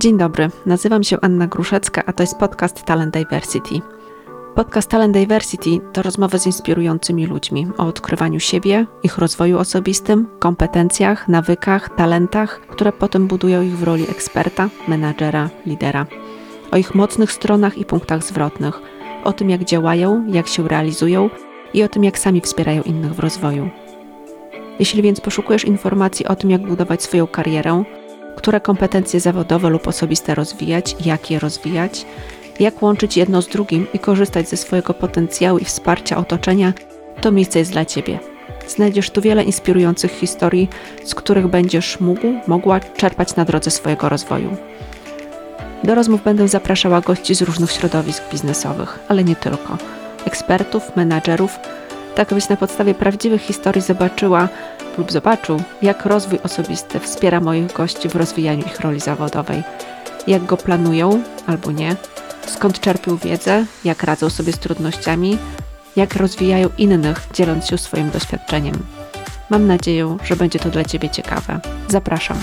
Dzień dobry, nazywam się Anna Gruszecka, a to jest podcast Talent Diversity. Podcast Talent Diversity to rozmowy z inspirującymi ludźmi o odkrywaniu siebie, ich rozwoju osobistym, kompetencjach, nawykach, talentach, które potem budują ich w roli eksperta, menadżera, lidera. O ich mocnych stronach i punktach zwrotnych, o tym jak działają, jak się realizują i o tym jak sami wspierają innych w rozwoju. Jeśli więc poszukujesz informacji o tym, jak budować swoją karierę, które kompetencje zawodowe lub osobiste rozwijać, jak je rozwijać, jak łączyć jedno z drugim i korzystać ze swojego potencjału i wsparcia otoczenia, to miejsce jest dla Ciebie. Znajdziesz tu wiele inspirujących historii, z których będziesz mógł, mogła czerpać na drodze swojego rozwoju. Do rozmów będę zapraszała gości z różnych środowisk biznesowych, ale nie tylko. Ekspertów, menadżerów, tak abyś na podstawie prawdziwych historii zobaczyła lub zobaczył, jak rozwój osobisty wspiera moich gości w rozwijaniu ich roli zawodowej, jak go planują albo nie, skąd czerpią wiedzę, jak radzą sobie z trudnościami, jak rozwijają innych, dzieląc się swoim doświadczeniem. Mam nadzieję, że będzie to dla Ciebie ciekawe. Zapraszam.